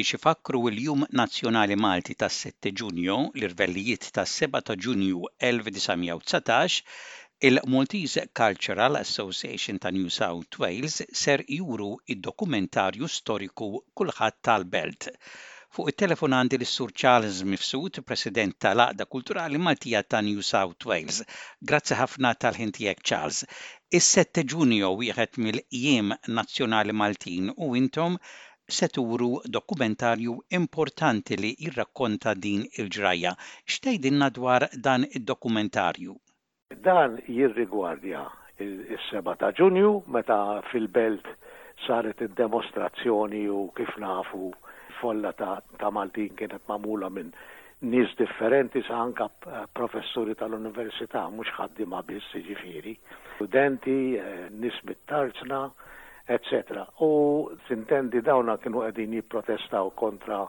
Biex ifakkru l-Jum Nazzjonali Malti tas-Sitt Ġunju, l-irvellijiet tas-Seba' ta' Ġunju 1919, il-Maltese Cultural Association ta' New South Wales ser juru d-dokumentarju storiku Kulħadd għall-Belt, Fuq it-telefon għandi lis-Sur Charles Mifsud, President tal-Għaqda Kulturali Maltija ta' New South Wales. Grazzi ħafna tal-ħin tiegħek Charles. Is-Sette Ġunju wieħed mill-Jiem Nazzjonali Maltin u intom se turu dokumentarju importanti li jirrakkonta din il-ġrajja. X'tgħidilna dwar dan id-dokumentarju? Dan jirrigwardja s-seba' ta' Ġunju meta fil-Belt saret id-demostrazzjoni u kif nafu folla ta' Maltin kienet magħmula minn nies differenti sa anke professuri tal-Università, mhux ħaddiema biss jiġifieri, studenti, nies mit-Tarzna, eċċetera. U tintendi dawna kienu qegħdin jipprotestaw kontra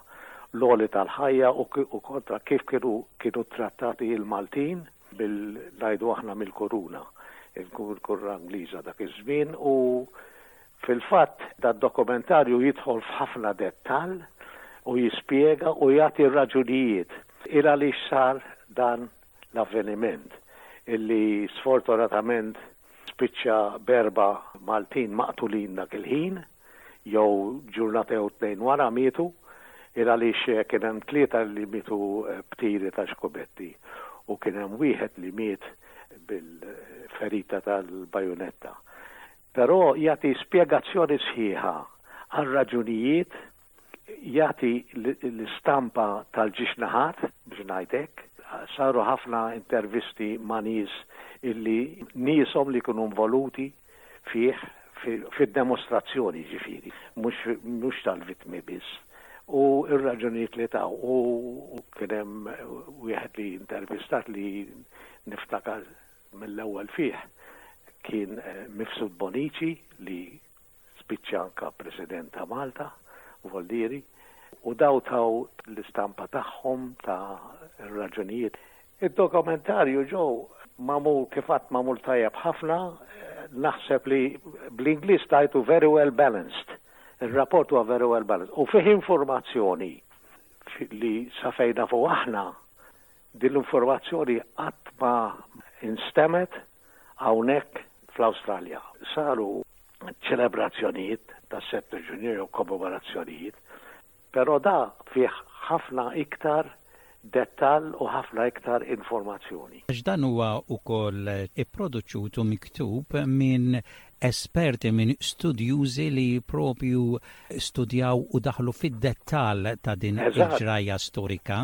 l-għoli tal-ħajja u kontra kif kienu ttrattati l-Maltin. bil ngħidu aħna mill-kuruna, il-kuruna Ingliża dak iż-żmien u fil-fatt dad-dokumentarju jidħol f'ħafna dettall u jispjega u jagħti r-raġunijiet il għaliex sar dan l-avveniment illi sfortunatament spiċċa b'erba' Maltin maqtulin dak il-ħin. jew ġurnata jew tnejn wara mietu, il għaliex kien hemm tlieta li mietu b'tiri ta' xkubetti u kien hemm wieħed li miet bil-ferita tal-bajunetta. Però jagħti spjegazzjoni sħiħa għar-raġunijiet jagħti l-istampa tal-ġiex naħat, biex ngħid hekk. Saru ħafna intervisti ma' nies illi nieshom li jkunu involuti fih fid-demostrazzjoni ġifieri, mhux tal-vittmi biss. U r-raġunijiet li taw u kien hemm wieħed li intervistat li niftakar mill-ewwel fih kien eh, Mifsud Bonici li Spiċċa anke President ta' Malta, Vollieri, u daw taw l-istampa tagħhom ta' raġunijiet. Id-dokumentarju ġew mamul kif qatt mamul tajjeb ħafna, naħseb li bl-Ingliż tajtu very well balanced. Ir-rapport huwa very well balanced u fih informazzjoni li sa fejna fuq aħna din l-informazzjoni qatt ma instemet hawnhekk fl-Awstralja. Saru ċelebrazzjonijiet tas-Septuġunju jew kommemorazzjonijiet, però da fih ħafna iktar dettall u ħafna iktar informazzjoni. Għax dan huwa wkoll ipproduċut u miktub minn esperti, minn studjużi li propju studjaw u daħlu fid-dettall ta' din il-ġrajja storika.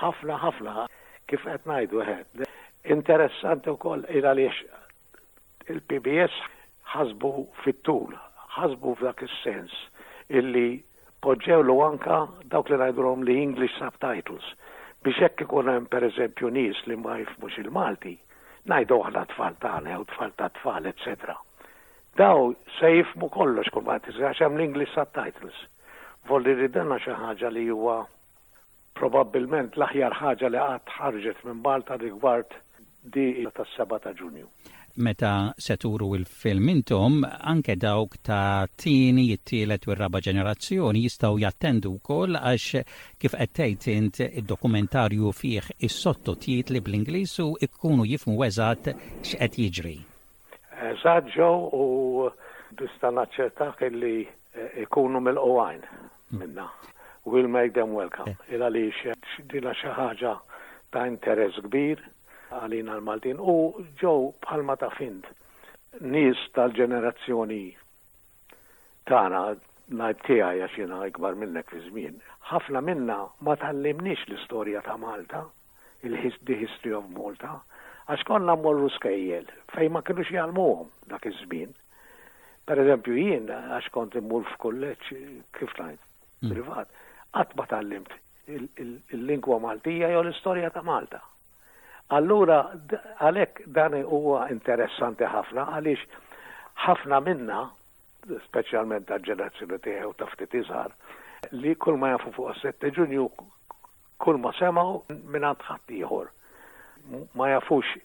Ħafna ħafna kif qed ngħidu eħed. Interessanti wkoll il għaliex il-PBS ħasbu fit-tul, ħasbu f'dak is-sens illi poġġewlu anka dawk li ngħidulhom li English subtitles biex hekk ikun hemm pereżempju nies li ma jifmux il-Malti, ngħidu aħna tfal tagħna jew tfal ta' tfal, etc. Daw se jifmu kollox kull ma għax hemm l-English subtitles. Volli ridana xi ħaġa li huwa Probabbilment l-aħjar ħaġa li qatt ħarġet minn Malta rigward di tas-7 ta' Ġunju. Meta se turu il-film intom, anke dawk ta' tieni, it-tielet u r-raba' ġenerazzjoni jistgħu jattendu wkoll għax kif qed tgħid int id-dokumentarju fih is-sotto tjitli bl-Ingliż u jkunu jifhmu eżatt x'qed jiġri. Eżatt ġo u nista' naċċertak illi ikunu mill-qwajn minna. We'll make them welcome. Il għaliex dina xi ħaġa ta' interess kbir għalina l-Maltin u ġew bħalma ta' find nies tal-ġenerazzjoni tagħna najb tiegħi għax jiena ikbar minnek fi żmien, ħafna minna ma tallimniex l-istorja ta' Malta, il-The History of Malta, għax konna morru skejjel fejn ma kienux jgħalmuhom dak iż-żmien. Per eżempju jien għax kont immur f'kulleġġ kif ngħid, mm. privat, qatt ma tallimt il-lingwa Maltija jew l-istorja ta' Malta. Allura, għalhekk dan huwa interessanti ħafna għaliex ħafna minna, speċjalment ta' ġenerazzjoni tiegħi u ta' ftit iżgħar, li kull ma jafu fuq 7 Ġunju kull ma semgħu mingħand ħaddieħor. Ma jafux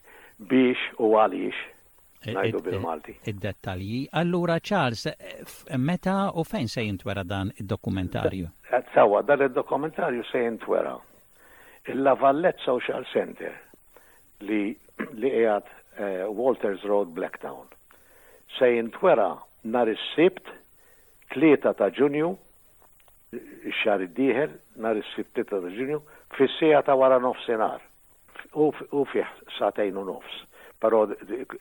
biex u għaliex ngħidu bil-Malti. Id-dettalji. Allura Charles, meta u fejn se jintwera dan id-dokumentarju? Eh, sawa, dan id-dokumentarju se jintwera. Il-La Vallette Social Center li li qiegħed eh, Walters Road Blacktown se jintwera nhar is-Sibt 3 ta' Ġunju ix-xahar id-dieħel, nhar is-Sibt 3 ta' Ġunju, fis-siegħa ta' wara nofsinhar. Hu fih sagħtejn u nofs, però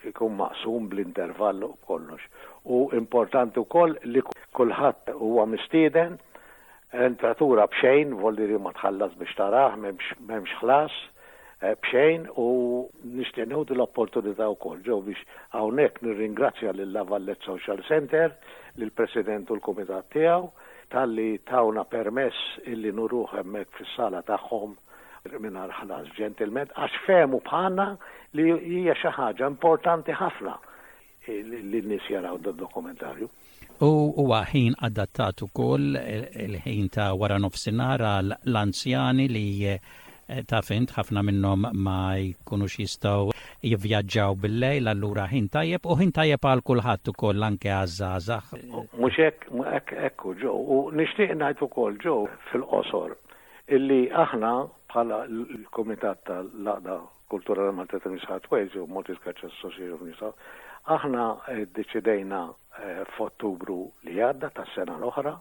ikun maqsum bl-intervall u b'kollox. U importanti wkoll li kulħadd huwa mistieden, entratura b'xejn, vol dire ma tħallas biex tarah, m'hemmx ħlas, b'xejn u nixtieq neħu l-opportunità wkoll ġew biex hawnhekk nirringrazzja lil La Vallette Social Centre, lill-President u l-Kumitat tiegħu, talli tawna permess illi nuruh hemmhekk fis-sala tagħhom mingħajr ħlas ġentilment għax fehmu bħalna li hija xi ħaġa importanti ħafna li n-nies jaraw d-dokumentarju. U huwa ħin adattat ukoll il-ħin ta' wara nofsinhar għal l-anzjani li Taf int, ħafna minnhom ma jkunux jistgħu jivvjaġġaw bil-lejl, allura ħin tajjeb u ħin tajjeb għal kulħadd ukoll anke għaż-żgħażagħ. Mhux hekk, hekk, hekk hu Joe. U nixtieq ngħid ukoll Joe fil-qosor illi aħna bħala l-Kumitat tal-Għaqda Kulturali Maltija ta' Nisa Ħadd-Wales jew Maltese Catchers Association of Nisa, aħna ddeċidejna f'Ottubru li għadda tas-sena l-oħra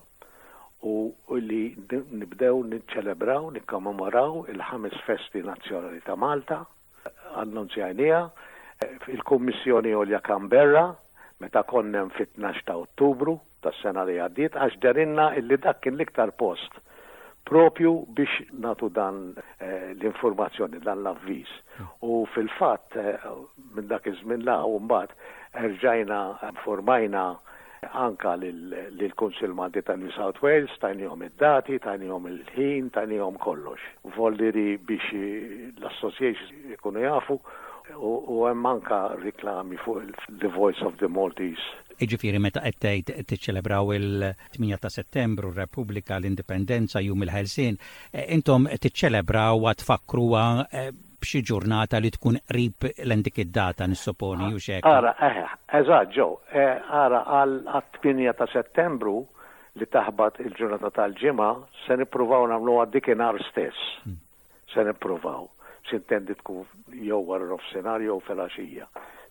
u li nibdew niċċelebraw, nikkommemoraw il-ħames festi nazzjonali ta' Malta, annunzjajnija fil-Kummissjoni Olja Canberra meta konnem fit-12 ta' Ottubru tas-sena li għaddiet għax derinna illi dak kien l-iktar post propju biex natu dan eh, l-informazzjoni, dan l-avviż. U fil-fatt eh, minn dak iż-żmien la u mbagħad erġajna informajna Anke lill-Kunsilmanti ta' New South Wales tajniehom id-dati, tajniehom il-ħin, tajniehom kollox. Volli li biex l-associations ikunu jafu u hemm anke riklami fuq il-The Voice of the Maltese. Jiġifieri meta qed tgħid tiċċelebraw il-tmienja ta' Settembru, r-Repubblika, l-Indipendenza, Jum il-Ħelsien, intom tiċċelebraw tfakkruha b'xi ġurnata li tkun qrib lejn dik id-data nissupponi, hux hekk? Ara, eħe, eżatt ġo, ara għat-tmienja ta' Settembru li taħbat il-ġurnata tal-Ġimgħa se nippruvaw nagħmluha dikinhar stess. Se nippruvaw. Sintendi tkun jew wara nofsinhar jew filgħaxija.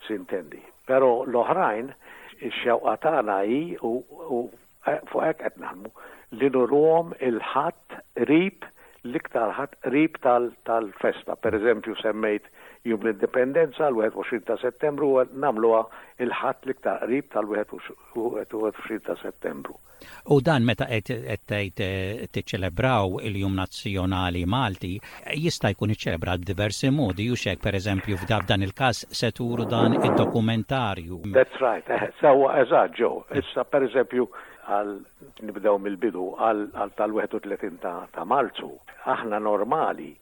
Sintendi. Però l-oħrajn ix-xewqa tagħna hi u eh, fuq hekk qed naħdmu li nurhom il-ħadd qrib l-iktar ħadd qrib tal-festa. Per eżempju semmejt jum l-indipendenza l-21 ta' settembru namluha il-ħadd l-iktar qrib tal-21 ta' settembru. U dan meta qed tgħid eh, tiċċelebraw il-Jum Nazzjonali Malti, jista' jkun iċċelebrat b'diversi modi, hux hekk? Pereżempju, f'dan il-każ se turu dan id-dokumentarju. That's right, eħe, sewwa, eżatt, Joe. Issa, pereżempju, għal, nibdew mill-bidu, għal tal-31 ta' Marzu, aħna normali,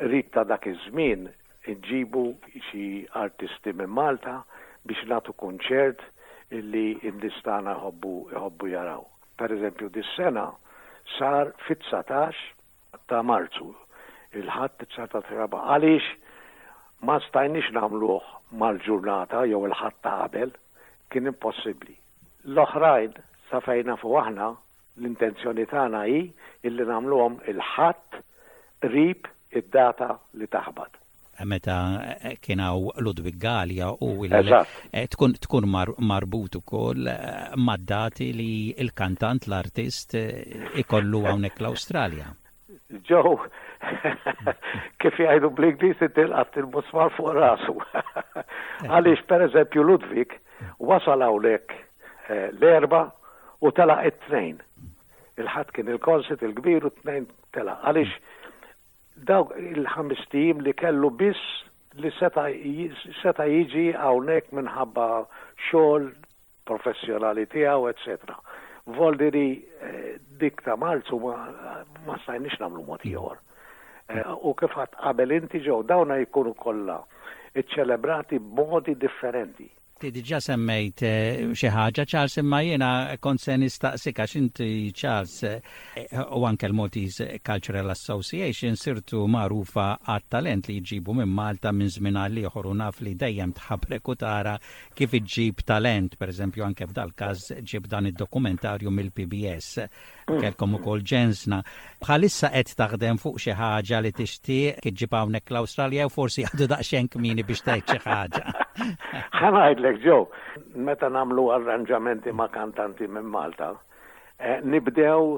qrib ta' dak iż-żmien, inġibu xi artisti minn Malta biex nagħtu kunċert illi n-nies tagħna jħobbu jaraw. Pereżempju, dis-sena sar fit-19 ta' Marzu. Il-Ħadd sar ta' traba. Għaliex ma stajniex nagħmluh mal-ġurnata jew il-Ħadd ta' qabel? Kien impossibbli. L-oħrajn sa fejn nafu aħna l-intenzjoni tagħna hi illi nagħmluhom il-Ħadd qrib id-data li taħbat. meta eh, kien hawn Ludwig Gallia u eh, tkun tkun marbut ukoll eh, mad-dati li l-kantant l-artist ikollu hawnhekk l-Awstralja. Ġew, kif jgħidu bl-Ingliż tilqat il-musmar fuq rasu. Għaliex pereżempju Ludwig wasal hawnhekk l-erba' u tela' it-tnejn. Il-ħadd kien il-konsit il-kbir u t-tnejn tela' għaliex Dawk il-ħames tim li kellu biss li seta' seta' jiġi hawnhekk minħabba xogħol professjonali tiegħu, eċċetera. Voldi li eh, dik ta' Marzu ma stajniex nagħmlu mod ieħor. Eh, u kif qabel inti ġew dawna jkunu kollha iċċelebrati b'modi differenti. Inti diġà semmejt xi ħaġa, Charles, imma jiena kont se nistaqsik għax inti, Charles, u anke l-Maltese Cultural Association sirtu magħrufa għat-talent li ġġibu minn Malta minn żmien għal ieħor u naf li dejjem tħabrek u tara kif iġġib talent, pereżempju anke f'dal-każ ġibt dan id-dokumentarju mill-PBS. Mm. Kelkom ukoll ġensna. Bħalissa qed taħdem fuq xi ħaġa li tixtieq iġġib hawnhekk l-Awstralja u forsi għadu daqsxejn kmini biex tgħid xi ħaġa. Ħanajdlek ġew, meta nagħmlu arranġamenti ma' kantanti minn Malta, eh, nibdew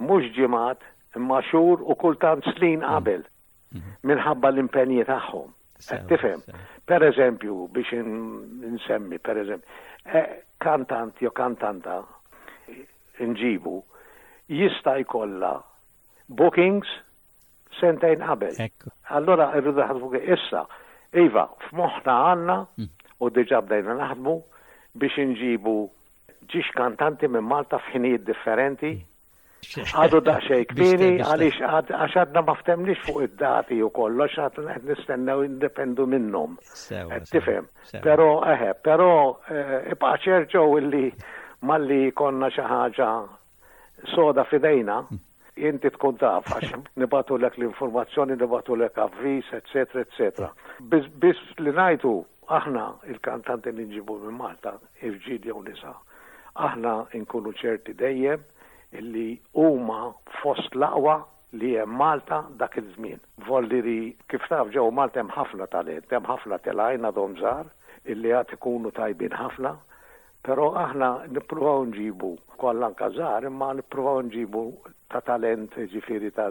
mhux ġimgħat imma xhur u kultant snin qabel. minħabba l-impenji tagħhom. Tifhem, per eżempju, biex nsemmi, per eżempju, eh, kantant jew kantanta nġibu jista' jkollha bookings sentejn qabel. Allora irridu naħdmu issa. Iva, f'moħħna għandna mm. u diġà bdejna naħdmu biex inġibu ġiex kantanti minn Malta f'ħinijiet differenti mm. Għadu daqxej kmini għalix għax għadna ma ftemniex fuq id-dati u kollox għad nistennew independu minnhom. Tifhem. Però eħe, però eh, ibqa' ċerġew illi malli konna xi ħaġa soda fidejna hmm. inti tkun taf għax nibatu l l-informazzjoni, nibatu l-ek avvis, etc. etc. Biss li najtu aħna il-kantanti li nġibu minn Malta, irġiel jew nisa, aħna nkunu ċerti dejjem illi huma fost l-aqwa li hemm Malta dak iż-żmien. Volli li kif taf ġew Malta hemm ħafna talent, hemm ħafna telgħin għadhom żgħar illi għad ikunu tajbin ħafna, però aħna nippruvaw nġibu kollha anka żgħar imma nippruvaw nġibu ta' talent ġifieri ta'